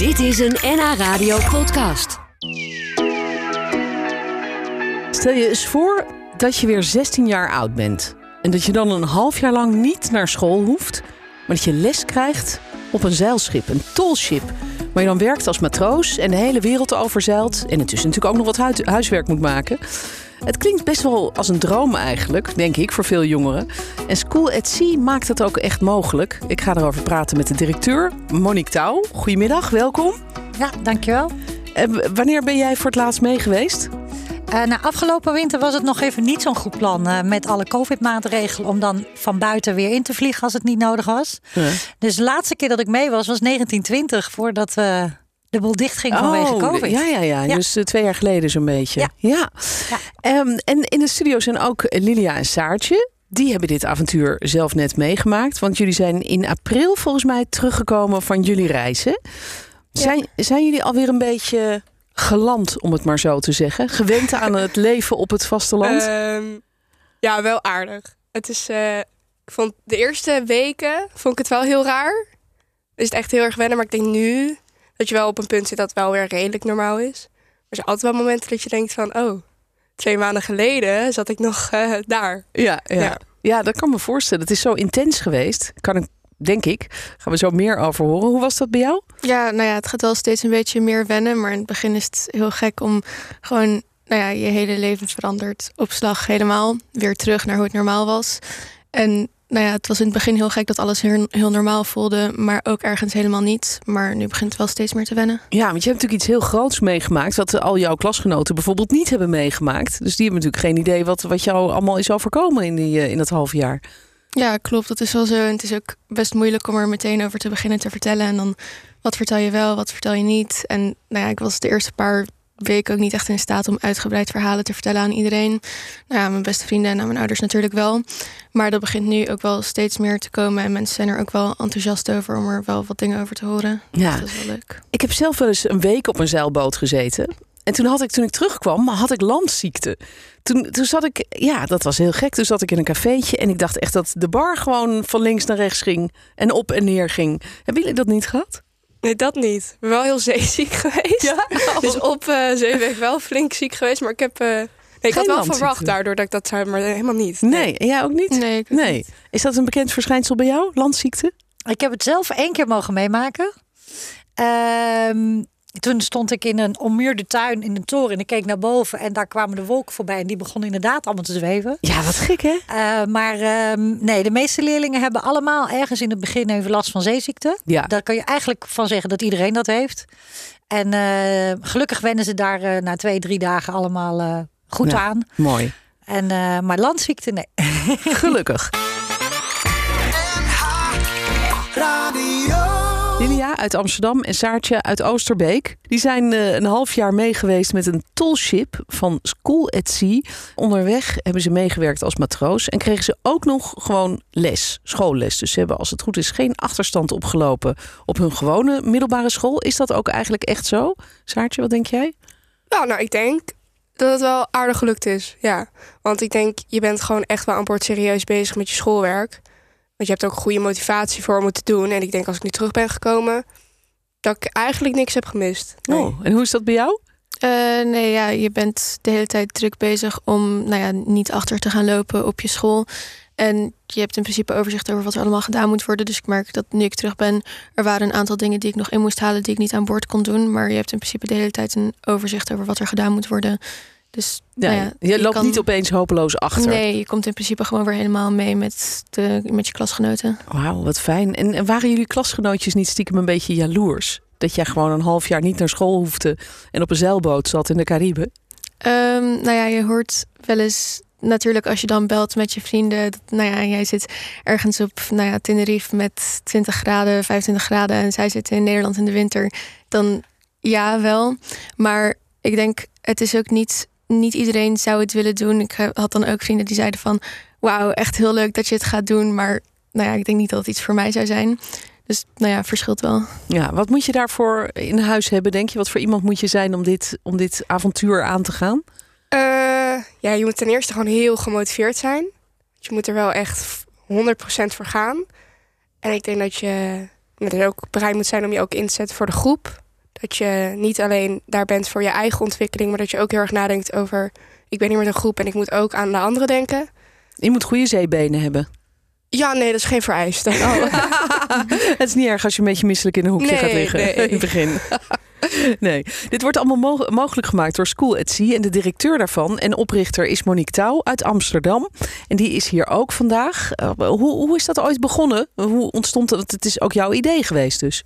Dit is een NH Radio podcast. Stel je eens voor dat je weer 16 jaar oud bent. En dat je dan een half jaar lang niet naar school hoeft, maar dat je les krijgt op een zeilschip, een tolship. Waar je dan werkt als matroos en de hele wereld overzeilt. En intussen natuurlijk ook nog wat hui- huiswerk moet maken. Het klinkt best wel als een droom eigenlijk, denk ik, voor veel jongeren. En School at Sea maakt het ook echt mogelijk. Ik ga erover praten met de directeur, Monique Touw. Goedemiddag, welkom. Ja, dankjewel. En w- wanneer ben jij voor het laatst mee geweest? Uh, nou, afgelopen winter was het nog even niet zo'n goed plan uh, met alle COVID-maatregelen om dan van buiten weer in te vliegen als het niet nodig was. Ja. Dus de laatste keer dat ik mee was, was 1920, voordat uh, de boel dicht ging vanwege COVID. Oh, Ja, ja, ja. Ja. Dus eh, twee jaar geleden zo'n beetje. Ja. ja. Ja. Ehm, en in de studio zijn ook Lilia en Saartje. Die hebben dit avontuur zelf net meegemaakt. Want jullie zijn in april volgens mij teruggekomen van jullie reizen. Zijn, zijn jullie alweer een beetje geland, om het maar zo te zeggen? Gewend aan het leven op het vasteland? Ehm, ja, wel aardig. Het is, eh, ik vond de eerste weken vond ik het wel heel raar. Is het echt heel erg wennen, maar ik denk nu dat je wel op een punt zit dat wel weer redelijk normaal is. Maar er zijn altijd wel momenten dat je denkt van, oh, twee maanden geleden zat ik nog eh, daar. ja, ja. ja. ja, dat kan me voorstellen. Het is zo intens geweest. Kan ik, denk ik. Gaan we zo meer over horen. Hoe was dat bij jou? Ja, nou ja, het gaat wel steeds een beetje meer wennen. Maar in het begin is het heel gek om gewoon, nou ja, je hele leven verandert op slag helemaal. Weer terug naar hoe het normaal was. En nou ja, het was in het begin heel gek dat alles heel, heel normaal voelde. Maar ook ergens helemaal niet. Maar nu begint het wel steeds meer te wennen. Ja, want je hebt natuurlijk iets heel groots meegemaakt. Wat al jouw klasgenoten bijvoorbeeld niet hebben meegemaakt. Dus die hebben natuurlijk geen idee wat, wat jou allemaal is overkomen in, die, eh, in dat half jaar. Ja, klopt. Dat is wel zo. En het is ook best moeilijk om er meteen over te beginnen te vertellen. En dan, wat vertel je wel, wat vertel je niet? En nou ja, ik was de eerste paar weken ook niet echt in staat om uitgebreid verhalen te vertellen aan iedereen. Nou ja, mijn beste vrienden en aan mijn ouders natuurlijk wel. Maar dat begint nu ook wel steeds meer te komen. En mensen zijn er ook wel enthousiast over om er wel wat dingen over te horen. Ja. Dus dat is wel leuk. Ik heb zelf wel eens een week op een zeilboot gezeten. En toen had ik, toen ik terugkwam, had ik landziekte. Toen, toen zat ik, ja, dat was heel gek. Toen zat ik in een cafeetje en ik dacht echt dat de bar gewoon van links naar rechts ging en op en neer ging. Hebben jullie dat niet gehad? Nee, dat niet. Ik ben wel heel zeeziek geweest. Ja? Dus op eh zee ben ik wel flink ziek geweest. Maar ik heb... eh, nee, ik had wel verwacht daardoor dat ik dat zou... Maar helemaal niet. Nee, en jij ook niet? Nee, ik ook Nee. niet. Is dat een bekend verschijnsel bij jou, landziekte? Ik heb het zelf één keer mogen meemaken. Ehm, toen stond ik in een ommuurde tuin in een toren en ik keek naar boven en daar kwamen de wolken voorbij en die begonnen inderdaad allemaal te zweven. Ja, wat gek hè? Eh, maar ehm, nee, de meeste leerlingen hebben allemaal ergens in het begin even last van zeeziekte. Ja. Daar kan je eigenlijk van zeggen dat iedereen dat heeft. En eh, gelukkig wennen ze daar eh, na twee, drie dagen allemaal eh, goed Ja. aan. Mooi. En, eh, maar landziekte, nee. Gelukkig. Lilia uit Amsterdam en Saartje uit Oosterbeek. Die zijn eh, een half jaar meegeweest met een tolship van School at Sea. Onderweg hebben ze meegewerkt als matroos en kregen ze ook nog gewoon les, schoolles. Dus ze hebben als het goed is geen achterstand opgelopen op hun gewone middelbare school. Is dat ook eigenlijk echt zo? Saartje, wat denk jij? Ja, nou, ik denk dat het wel aardig gelukt is. Ja. Want ik denk, je bent gewoon echt wel aan boord serieus bezig met je schoolwerk. Want je hebt ook goede motivatie voor om het te doen. En ik denk als ik nu terug ben gekomen, dat ik eigenlijk niks heb gemist. Nee. Oh, en hoe is dat bij jou? Eh, nee, ja, je bent de hele tijd druk bezig om nou ja, niet achter te gaan lopen op je school. En je hebt in principe overzicht over wat er allemaal gedaan moet worden. Dus ik merk dat nu ik terug ben, er waren een aantal dingen die ik nog in moest halen die ik niet aan boord kon doen. Maar je hebt in principe de hele tijd een overzicht over wat er gedaan moet worden. Dus Ja, nou ja, je loopt kan- niet opeens hopeloos achter. Nee, je komt in principe gewoon weer helemaal mee met, de, met je klasgenoten. Wauw, wat fijn. En, en waren jullie klasgenootjes niet stiekem een beetje jaloers? Dat jij gewoon een half jaar niet naar school hoefde en op een zeilboot zat in de Cariben? Ehm, nou ja, je hoort wel eens natuurlijk als je dan belt met je vrienden. Dat, nou ja, jij zit ergens op nou ja, Tenerife met 20 graden, 25 graden en zij zitten in Nederland in de winter. Dan ja, wel. Maar ik denk, het is ook niet, niet iedereen zou het willen doen. Ik had dan ook vrienden die zeiden van, wauw, echt heel leuk dat je het gaat doen. Maar nou ja, ik denk niet dat het iets voor mij zou zijn. Dus nou ja, verschilt wel. Ja, wat moet je daarvoor in huis hebben, denk je? Wat voor iemand moet je zijn om dit, om dit avontuur aan te gaan? Eh, ja, je moet ten eerste gewoon heel gemotiveerd zijn. Je moet er wel echt 100% voor gaan. En ik denk dat je dat je ook bereid moet zijn om je ook in te zetten voor de groep. Dat je niet alleen daar bent voor je eigen ontwikkeling, maar dat je ook heel erg nadenkt over. Ik ben hier met een groep en ik moet ook aan de anderen denken. Je moet goede zeebenen hebben. Ja, nee, dat is geen vereiste. het is niet erg als je een beetje misselijk in een hoekje Nee, gaat liggen nee. in het begin. nee, dit wordt allemaal mo- mogelijk gemaakt door School at Sea. En de directeur daarvan en oprichter is Monique Touw uit Amsterdam. En die is hier ook vandaag. Eh, hoe, hoe is dat ooit begonnen? Hoe ontstond? Want Het is ook jouw idee geweest dus.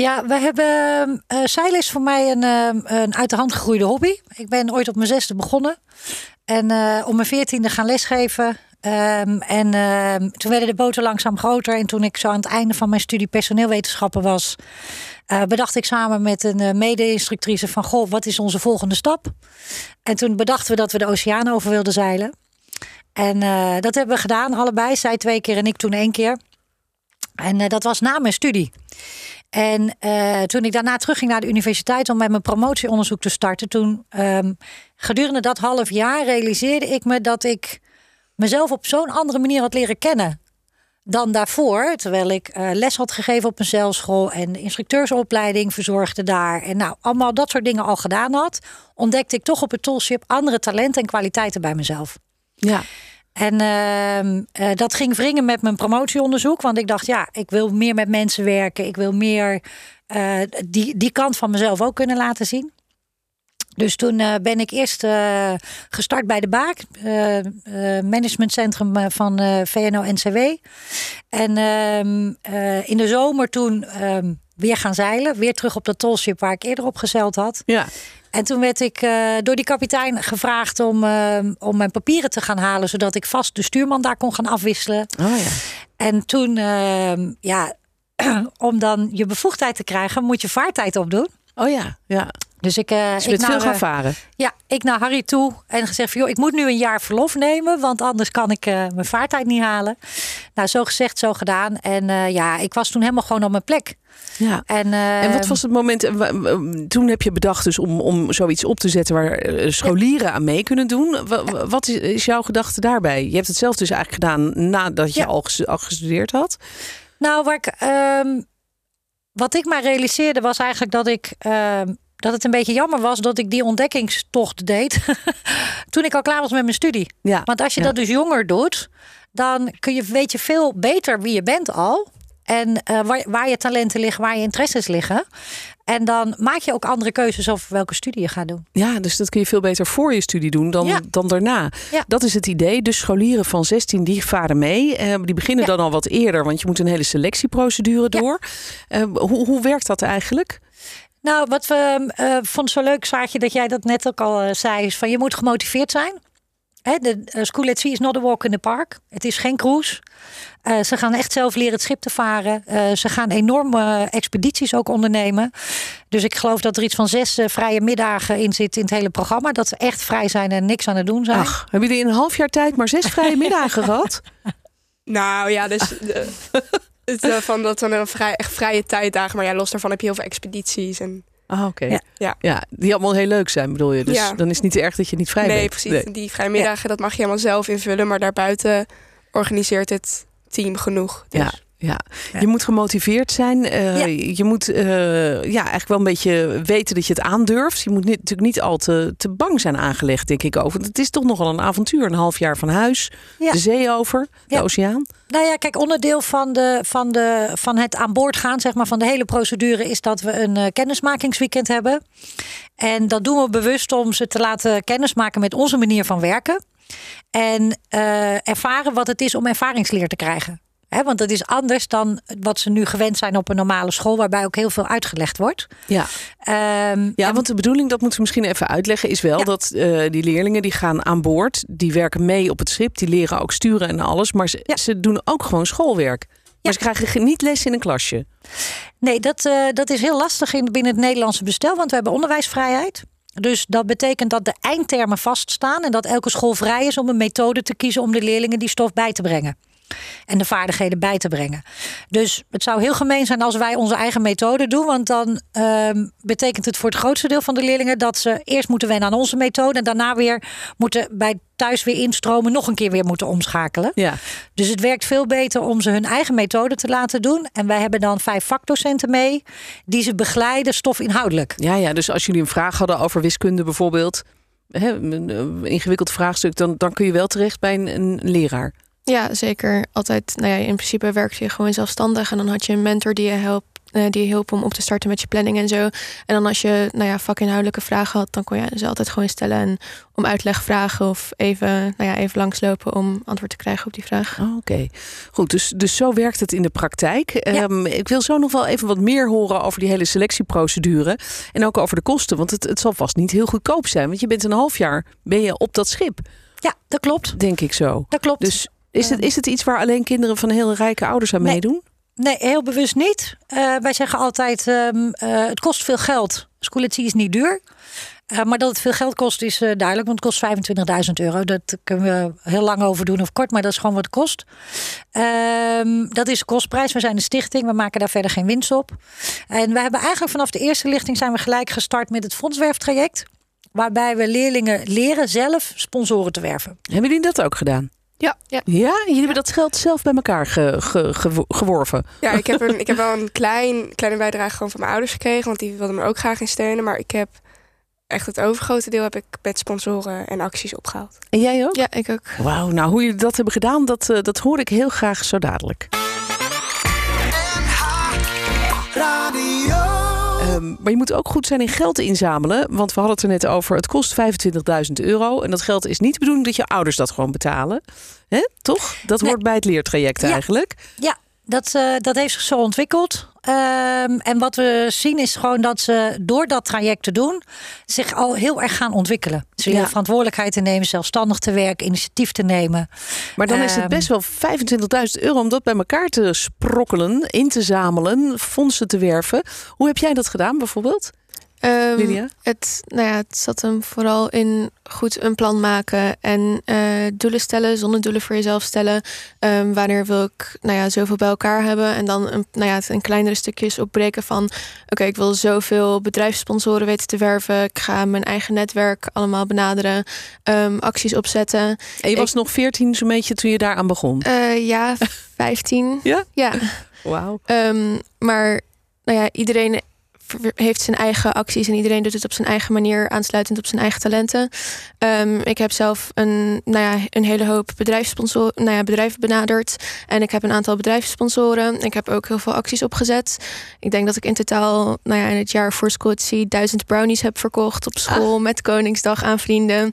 Ja, we hebben. eh zeilen is voor mij een, eh, een uit de hand gegroeide hobby. Ik ben ooit op mijn zesde begonnen. En eh om mijn veertiende gaan lesgeven. Ehm, en ehm, toen werden de boten langzaam groter. En toen ik zo aan het einde van mijn studie personeelwetenschappen was, eh, bedacht ik samen met een eh, mede-instructrice van: Goh, wat is onze volgende stap? En toen bedachten we dat we de oceaan over wilden zeilen. En eh, dat hebben we gedaan, allebei. Zij twee keer en ik toen één keer. En eh, dat was na mijn studie. En eh, toen ik daarna terugging naar de universiteit om met mijn promotieonderzoek te starten, toen ehm, gedurende dat half jaar realiseerde ik me dat ik mezelf op zo'n andere manier had leren kennen dan daarvoor. Terwijl ik eh, les had gegeven op een zeilschool en instructeursopleiding verzorgde daar. En nou, allemaal dat soort dingen al gedaan had, ontdekte ik toch op het toolship andere talenten en kwaliteiten bij mezelf. Ja. En ehm, eh, dat ging wringen met mijn promotieonderzoek. Want ik dacht, ja, ik wil meer met mensen werken. Ik wil meer eh, die, die kant van mezelf ook kunnen laten zien. Dus toen eh, ben ik eerst gestart bij de Baak, managementcentrum van VNO-NCW. En ehm, eh, in de zomer toen ehm, weer gaan zeilen. Weer terug op dat tolship waar ik eerder op gezeild had. Ja. En toen werd ik eh, door die kapitein gevraagd om, eh, om mijn papieren te gaan halen, zodat ik vast de stuurman daar kon gaan afwisselen. Oh ja. En toen, ehm, ja, om dan je bevoegdheid te krijgen, moet je vaartijd opdoen. Oh ja. ja. Dus ik, eh Dus ik bent veel naar, gaan eh, varen. ja, ik naar Harry toe en gezegd van joh, ik moet nu een jaar verlof nemen, want anders kan ik eh, mijn vaartijd niet halen. Nou, zo gezegd, zo gedaan. En ja, ik was toen helemaal gewoon op mijn plek. Ja. En, En wat was het moment, toen heb je bedacht dus om, om zoiets op te zetten waar scholieren aan mee kunnen doen. Wa- wa- Wat is, is jouw gedachte daarbij? Je hebt het zelf dus eigenlijk gedaan nadat je Ja. al, ges- al gestudeerd had. Nou, waar ik, ehm, wat ik mij realiseerde was eigenlijk dat ik. Dat het een beetje jammer was dat ik die ontdekkingstocht deed. toen ik al klaar was met mijn studie. Ja. Want als je Ja. dat dus jonger doet, dan kun je, weet je veel beter wie je bent al. En eh, waar, waar je talenten liggen, waar je interesses liggen. En dan maak je ook andere keuzes over welke studie je gaat doen. Ja, dus dat kun je veel beter voor je studie doen dan, Ja. dan daarna. Ja. Dat is het idee. Dus scholieren van 16 die varen mee. Eh, die beginnen Ja. dan al wat eerder, want je moet een hele selectieprocedure door. Eh, hoe, hoe werkt dat eigenlijk? Nou, wat we eh vond zo leuk, Saartje, dat jij dat net ook al eh, zei, is van je moet gemotiveerd zijn. Hè, de uh, School at Sea is not a walk in the park. Het is geen cruise. Eh, ze gaan echt zelf leren het schip te varen. Eh, ze gaan enorme expedities ook ondernemen. Dus ik geloof dat er iets van zes vrije middagen in zit in het hele programma. Dat ze echt vrij zijn en niks aan het doen zijn. Ach, hebben jullie in een half jaar tijd maar zes vrije middagen gehad? Nou ja, dus het, eh, van dat dan een vrij, echt vrije tijddagen. Maar ja, los daarvan heb je heel veel expedities. En, Ah, oké. Ja. Ja. ja, die allemaal heel leuk zijn, bedoel je. Dus Ja. dan is het niet erg dat je niet vrij nee, bent. precies. Die vrije middagen, dat mag je helemaal zelf invullen. Maar daarbuiten organiseert het team genoeg. Dus. Ja, ja. Ja. je moet gemotiveerd zijn. Eh, Ja. Je moet eh, ja, eigenlijk wel een beetje weten dat je het aandurft. Je moet niet, natuurlijk niet al te, te bang zijn aangelegd, denk ik over. Het is toch nogal een avontuur. Een half jaar van huis, Ja. de zee over, de oceaan. Nou ja, kijk, onderdeel van, de, van, de, van het aan boord gaan, zeg maar, van de hele procedure, is dat we een eh, kennismakingsweekend hebben. En dat doen we bewust om ze te laten kennismaken met onze manier van werken. En ervaren wat het is om ervaringsleer te krijgen. Hè, want dat is anders dan wat ze nu gewend zijn op een normale school, waarbij ook heel veel uitgelegd wordt. Ja. Ehm, Ja, en- want de bedoeling, dat moeten we misschien even uitleggen, is wel Ja. dat eh, die leerlingen die gaan aan boord, die werken mee op het schip, die leren ook sturen en alles, maar ze, Ja. ze doen ook gewoon schoolwerk. Maar Ja. ze krijgen ge- niet les in een klasje. Nee, dat, eh, dat is heel lastig in, binnen het Nederlandse bestel, want we hebben onderwijsvrijheid. Dus dat betekent dat de eindtermen vaststaan en dat elke school vrij is om een methode te kiezen om de leerlingen die stof bij te brengen. En de vaardigheden bij te brengen. Dus het zou heel gemeen zijn als wij onze eigen methode doen. Want dan ehm, betekent het voor het grootste deel van de leerlingen dat ze eerst moeten wennen aan onze methode. En daarna weer moeten bij thuis weer instromen, nog een keer weer moeten omschakelen. Ja. Dus het werkt veel beter om ze hun eigen methode te laten doen. En wij hebben dan vijf vakdocenten mee die ze begeleiden stofinhoudelijk. Ja, ja, dus als jullie een vraag hadden over wiskunde bijvoorbeeld, hè, een eh, ingewikkeld vraagstuk, dan, dan kun je wel terecht bij een, een leraar. Ja, zeker. Altijd, nou ja, in principe werkte je gewoon zelfstandig. En dan had je een mentor die je helpt. eh, die je hielp om op te starten met je planning en zo. En dan als je nou ja, vakinhoudelijke vragen had, dan kon je ze altijd gewoon stellen en om uitleg vragen of even, nou ja, even langslopen om antwoord te krijgen op die vraag. Oh, Oké, goed. Dus, dus zo werkt het in de praktijk. Ja. Ehm, ik wil zo nog wel even wat meer horen over die hele selectieprocedure. En ook over de kosten. Want het, het zal vast niet heel goedkoop zijn. Want je bent een half jaar ben je op dat schip, Ja, dat klopt. denk ik zo. Dat klopt. Dus is het, is het iets waar alleen kinderen van heel rijke ouders aan Nee. meedoen? Nee, heel bewust niet. Eh, wij zeggen altijd, ehm, eh, het kost veel geld. Scholatie is niet duur. Eh, maar dat het veel geld kost is duidelijk, want het kost 25.000 euro. Dat kunnen we heel lang over doen of kort, maar dat is gewoon wat het kost. Ehm, dat is de kostprijs. We zijn een stichting, we maken daar verder geen winst op. En we hebben eigenlijk vanaf de eerste lichting zijn we gelijk gestart met het fondswerftraject. Waarbij we leerlingen leren zelf sponsoren te werven. Hebben jullie dat ook gedaan? Ja. Ja. Ja, jullie hebben dat geld zelf bij elkaar ge- ge- gewo- geworven. Ja, ik heb, een, ik heb wel een klein, kleine bijdrage gewoon van mijn ouders gekregen. Want die wilden me ook graag in steunen. Maar ik heb echt het overgrote deel heb ik met sponsoren en acties opgehaald. En jij ook? Ja, ik ook. Wauw, nou hoe jullie dat hebben gedaan, dat, eh, dat hoor ik heel graag zo dadelijk. Ehm, maar je moet ook goed zijn in geld inzamelen. Want we hadden het er net over. Het kost 25.000 euro. En dat geld is niet de bedoeling dat je ouders dat gewoon betalen. Hè? Toch? Dat Nee. hoort bij het leertraject Ja. eigenlijk. Ja, dat, eh, dat heeft zich zo ontwikkeld. Ehm, en wat we zien is gewoon dat ze door dat traject te doen zich al heel erg gaan ontwikkelen. Ze Ja. verantwoordelijkheid te nemen, zelfstandig te werken, initiatief te nemen. Maar dan is het Ehm. best wel 25.000 euro om dat bij elkaar te sprokkelen, in te zamelen, fondsen te werven. Hoe heb jij dat gedaan bijvoorbeeld? Ehm? Het, nou ja, het zat hem vooral in goed een plan maken en eh, doelen stellen, zonder doelen voor jezelf stellen. Ehm, wanneer wil ik nou ja, zoveel bij elkaar hebben? En dan een, nou ja, het in kleinere stukjes opbreken van... oké, ik wil zoveel bedrijfssponsoren weten te werven. Ik ga mijn eigen netwerk allemaal benaderen. ehm, acties opzetten. En je was nog 14 zo'n beetje toen je daaraan begon. Eh, ja, 15. Ja? Ja. Wauw. Maar nou ja, iedereen heeft zijn eigen acties en iedereen doet het op zijn eigen manier, aansluitend op zijn eigen talenten. Ehm, ik heb zelf een, nou ja, een hele hoop bedrijfssponsor, nou ja, bedrijven benaderd en ik heb een aantal bedrijfssponsoren. Ik heb ook heel veel acties opgezet. Ik denk dat ik in totaal, nou ja, in het jaar voor Schooltie duizend brownies heb verkocht op school met Koningsdag aan vrienden.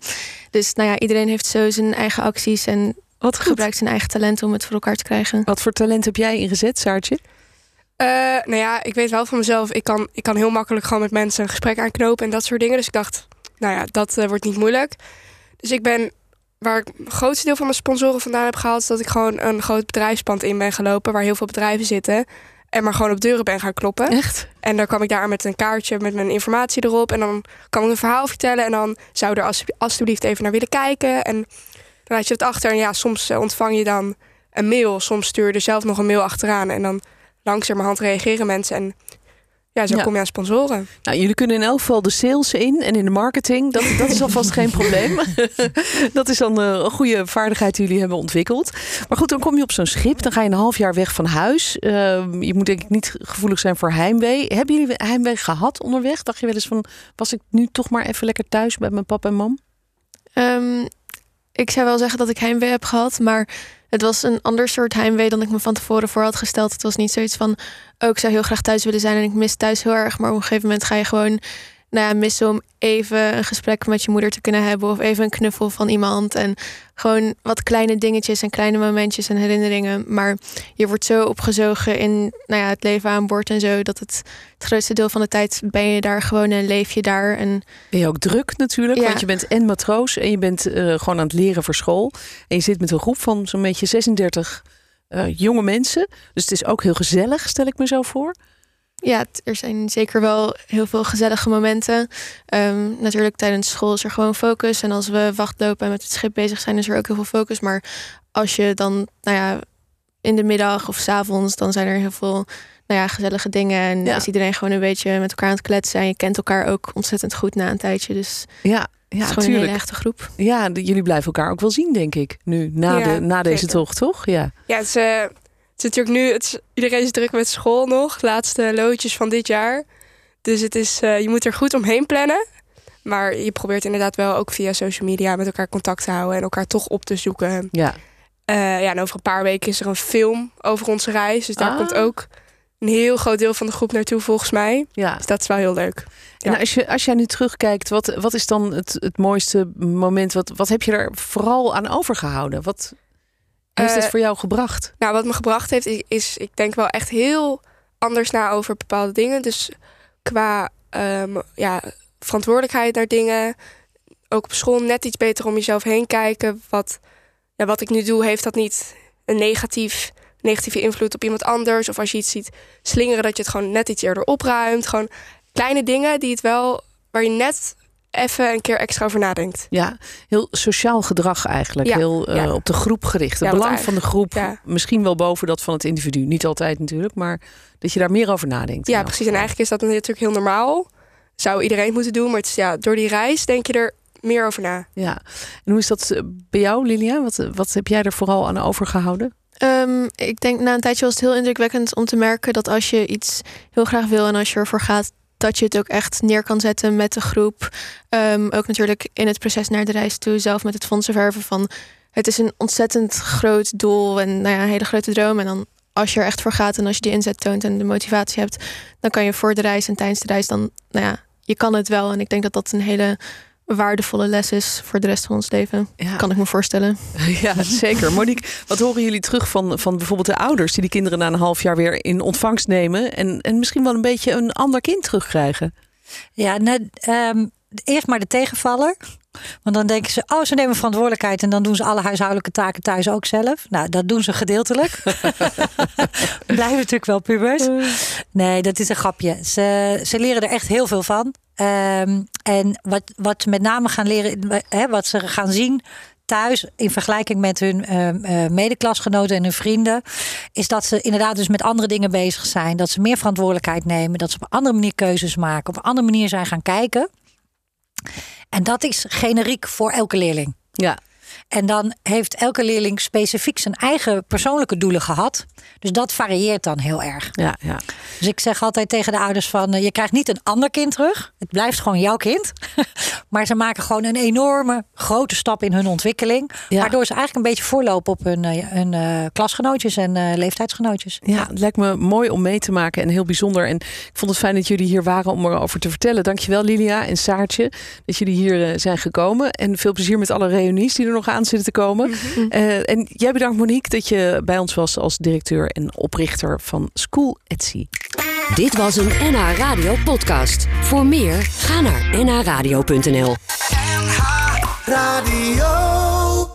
Dus nou ja, iedereen heeft zo zijn eigen acties en Wat gebruikt zijn eigen talenten om het voor elkaar te krijgen. Wat voor talent heb jij ingezet, Saartje? Eh, nou ja, ik weet wel van mezelf, ik kan, ik kan heel makkelijk gewoon met mensen een gesprek aanknopen en dat soort dingen. Dus ik dacht, nou ja, dat eh, wordt niet moeilijk. Dus ik ben, waar ik het grootste deel van mijn sponsoren vandaan heb gehaald, is dat ik gewoon een groot bedrijfspand in ben gelopen waar heel veel bedrijven zitten. En maar gewoon op deuren ben gaan kloppen. Echt? En dan kwam ik daar met een kaartje met mijn informatie erop. En dan kan ik een verhaal vertellen. En dan zou er als, alsjeblieft even naar willen kijken. En dan had je het achter. En ja, soms eh, ontvang je dan een mail. Soms stuur je er zelf nog een mail achteraan. En dan langzamerhand reageren mensen. En ja, zo Ja. kom je aan sponsoren. Nou, jullie kunnen in elk geval de sales in en in de marketing. Dat, dat is alvast geen probleem. dat is dan eh, een goede vaardigheid die jullie hebben ontwikkeld. Maar goed, dan kom je op zo'n schip. Dan ga je een half jaar weg van huis. Eh, je moet denk ik niet gevoelig zijn voor heimwee. Hebben jullie heimwee gehad onderweg? Dacht je wel eens van, was ik nu toch maar even lekker thuis bij mijn papa en mam? Ehm, ik zou wel zeggen dat ik heimwee heb gehad, maar het was een ander soort heimwee dan ik me van tevoren voor had gesteld. Het was niet zoiets van, oh, ik zou heel graag thuis willen zijn en ik mis thuis heel erg. Maar op een gegeven moment ga je gewoon nou ja, missen om even een gesprek met je moeder te kunnen hebben of even een knuffel van iemand. En gewoon wat kleine dingetjes en kleine momentjes en herinneringen. Maar je wordt zo opgezogen in nou ja, het leven aan boord en zo, dat het, het grootste deel van de tijd ben je daar gewoon en leef je daar. En Ben je ook druk natuurlijk, Ja. want je bent en matroos en je bent eh, gewoon aan het leren voor school. En je zit met een groep van zo'n beetje 36 eh, jonge mensen. Dus het is ook heel gezellig, stel ik me zo voor. Ja, er zijn zeker wel heel veel gezellige momenten. Ehm, natuurlijk tijdens school is er gewoon focus. En als we wachtlopen en met het schip bezig zijn, is er ook heel veel focus. Maar als je dan nou ja, in de middag of s avonds, dan zijn er heel veel nou ja, gezellige dingen. En Ja. is iedereen gewoon een beetje met elkaar aan het kletsen. En je kent elkaar ook ontzettend goed na een tijdje. Dus Ja, het ja is gewoon een tuurlijk. hele echte groep. Ja, de- jullie blijven elkaar ook wel zien, denk ik. Nu, na, Ja, de, na deze zeker. tocht, toch? Ja. Ja, het is, eh, het is natuurlijk nu... Het is, iedereen is druk met school nog. Laatste loodjes van dit jaar. Dus het is, eh, je moet er goed omheen plannen. Maar je probeert inderdaad wel ook via social media met elkaar contact te houden. En elkaar toch op te zoeken. Ja. Eh, ja, en over een paar weken is er een film over onze reis. Dus daar Ah. komt ook een heel groot deel van de groep naartoe volgens mij. ja. Dus dat is wel heel leuk. En als, je, als jij nu terugkijkt, wat, wat is dan het, het mooiste moment? Wat, wat heb je er vooral aan overgehouden? Wat heeft het Eh, voor jou gebracht? Nou, wat me gebracht heeft, is, is ik denk wel echt heel anders na over bepaalde dingen. Dus qua ehm, ja, verantwoordelijkheid naar dingen. Ook op school net iets beter om jezelf heen kijken. Wat, ja, wat ik nu doe, heeft dat niet een negatief, negatieve invloed op iemand anders. Of als je iets ziet slingeren, dat je het gewoon net iets eerder opruimt. Gewoon kleine dingen die het wel, waar je net even een keer extra over nadenkt. Ja, heel sociaal gedrag eigenlijk. Ja, Heel eh, ja. op de groep gericht. Het Ja, belang van de groep. Ja. Misschien wel boven dat van het individu. Niet altijd natuurlijk, maar dat je daar meer over nadenkt. Ja, precies. En eigenlijk is dat natuurlijk heel normaal. Zou iedereen moeten doen. Maar het is, ja, door die reis denk je er meer over na. Ja. En hoe is dat eh, bij jou, Lilia? Wat, wat heb jij er vooral aan overgehouden? Ehm, ik denk na een tijdje was het heel indrukwekkend om te merken dat als je iets heel graag wil en als je ervoor gaat, dat je het ook echt neer kan zetten met de groep. Ehm, ook natuurlijk in het proces naar de reis toe, zelf met het fondsen verven van het is een ontzettend groot doel en nou ja, een hele grote droom. En dan als je er echt voor gaat en als je die inzet toont en de motivatie hebt, dan kan je voor de reis en tijdens de reis dan, nou ja, je kan het wel. En ik denk dat dat een hele waardevolle les is voor de rest van ons leven. Ja, Kan ik me voorstellen. ja zeker. Monique, wat horen jullie terug van, van bijvoorbeeld de ouders die die kinderen na een half jaar weer in ontvangst nemen en, en misschien wel een beetje een ander kind terugkrijgen? Ja, net, ehm, eerst maar de tegenvaller. Want dan denken ze, oh, ze nemen verantwoordelijkheid en dan doen ze alle huishoudelijke taken thuis ook zelf. Nou, dat doen ze gedeeltelijk. Blijven natuurlijk wel pubers. Nee, dat is een grapje. Ze, ze leren er echt heel veel van. Ehm, en wat, wat ze met name gaan leren, hè, wat ze gaan zien thuis in vergelijking met hun ehm, eh, medeklasgenoten en hun vrienden, is dat ze inderdaad dus met andere dingen bezig zijn. Dat ze meer verantwoordelijkheid nemen, dat ze op een andere manier keuzes maken, op een andere manier zijn gaan kijken. En dat is generiek voor elke leerling. Ja, En dan heeft elke leerling specifiek zijn eigen persoonlijke doelen gehad. Dus dat varieert dan heel erg. ja, ja. Dus ik zeg altijd tegen de ouders van... eh, je krijgt niet een ander kind terug. Het blijft gewoon jouw kind. maar ze maken gewoon een enorme grote stap in hun ontwikkeling. Ja. Waardoor ze eigenlijk een beetje voorlopen op hun, eh, hun eh, klasgenootjes en leeftijdsgenootjes. Ja, het lijkt me mooi om mee te maken en heel bijzonder. En ik vond het fijn dat jullie hier waren om erover te vertellen. Dankjewel Lilia en Saartje dat jullie hier zijn gekomen. En veel plezier met alle reunies die er nog aan zitten te komen. Eh, en jij bedankt Monique dat je bij ons was als directeur en oprichter van School Etsy. Dit was een NH Radio podcast. Voor meer, ga naar nhradio.nl. Radio.